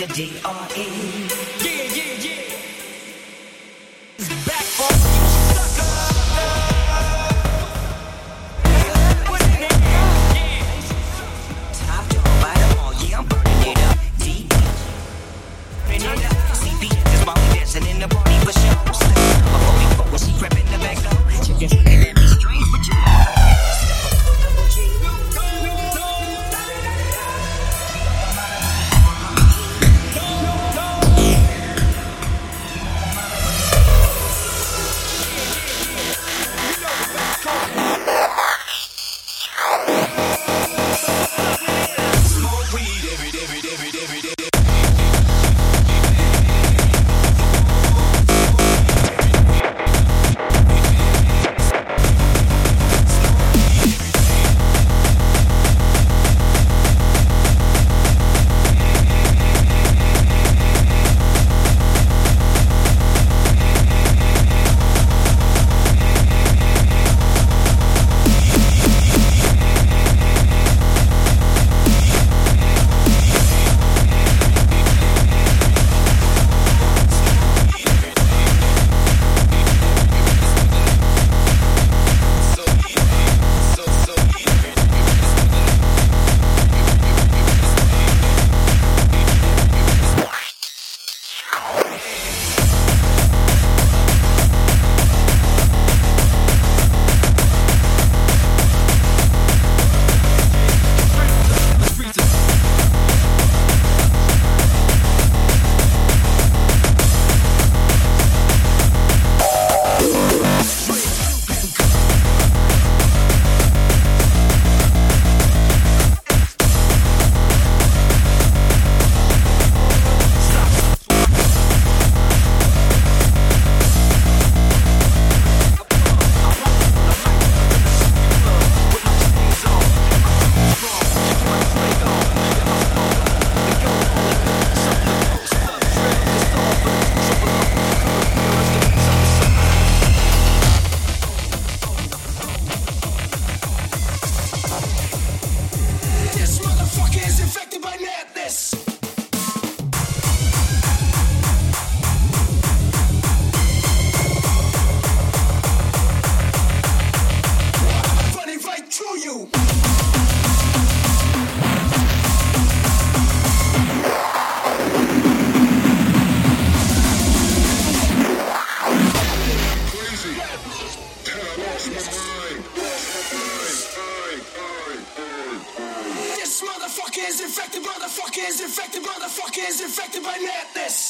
the D R E. is infected, motherfucker is infected by madness.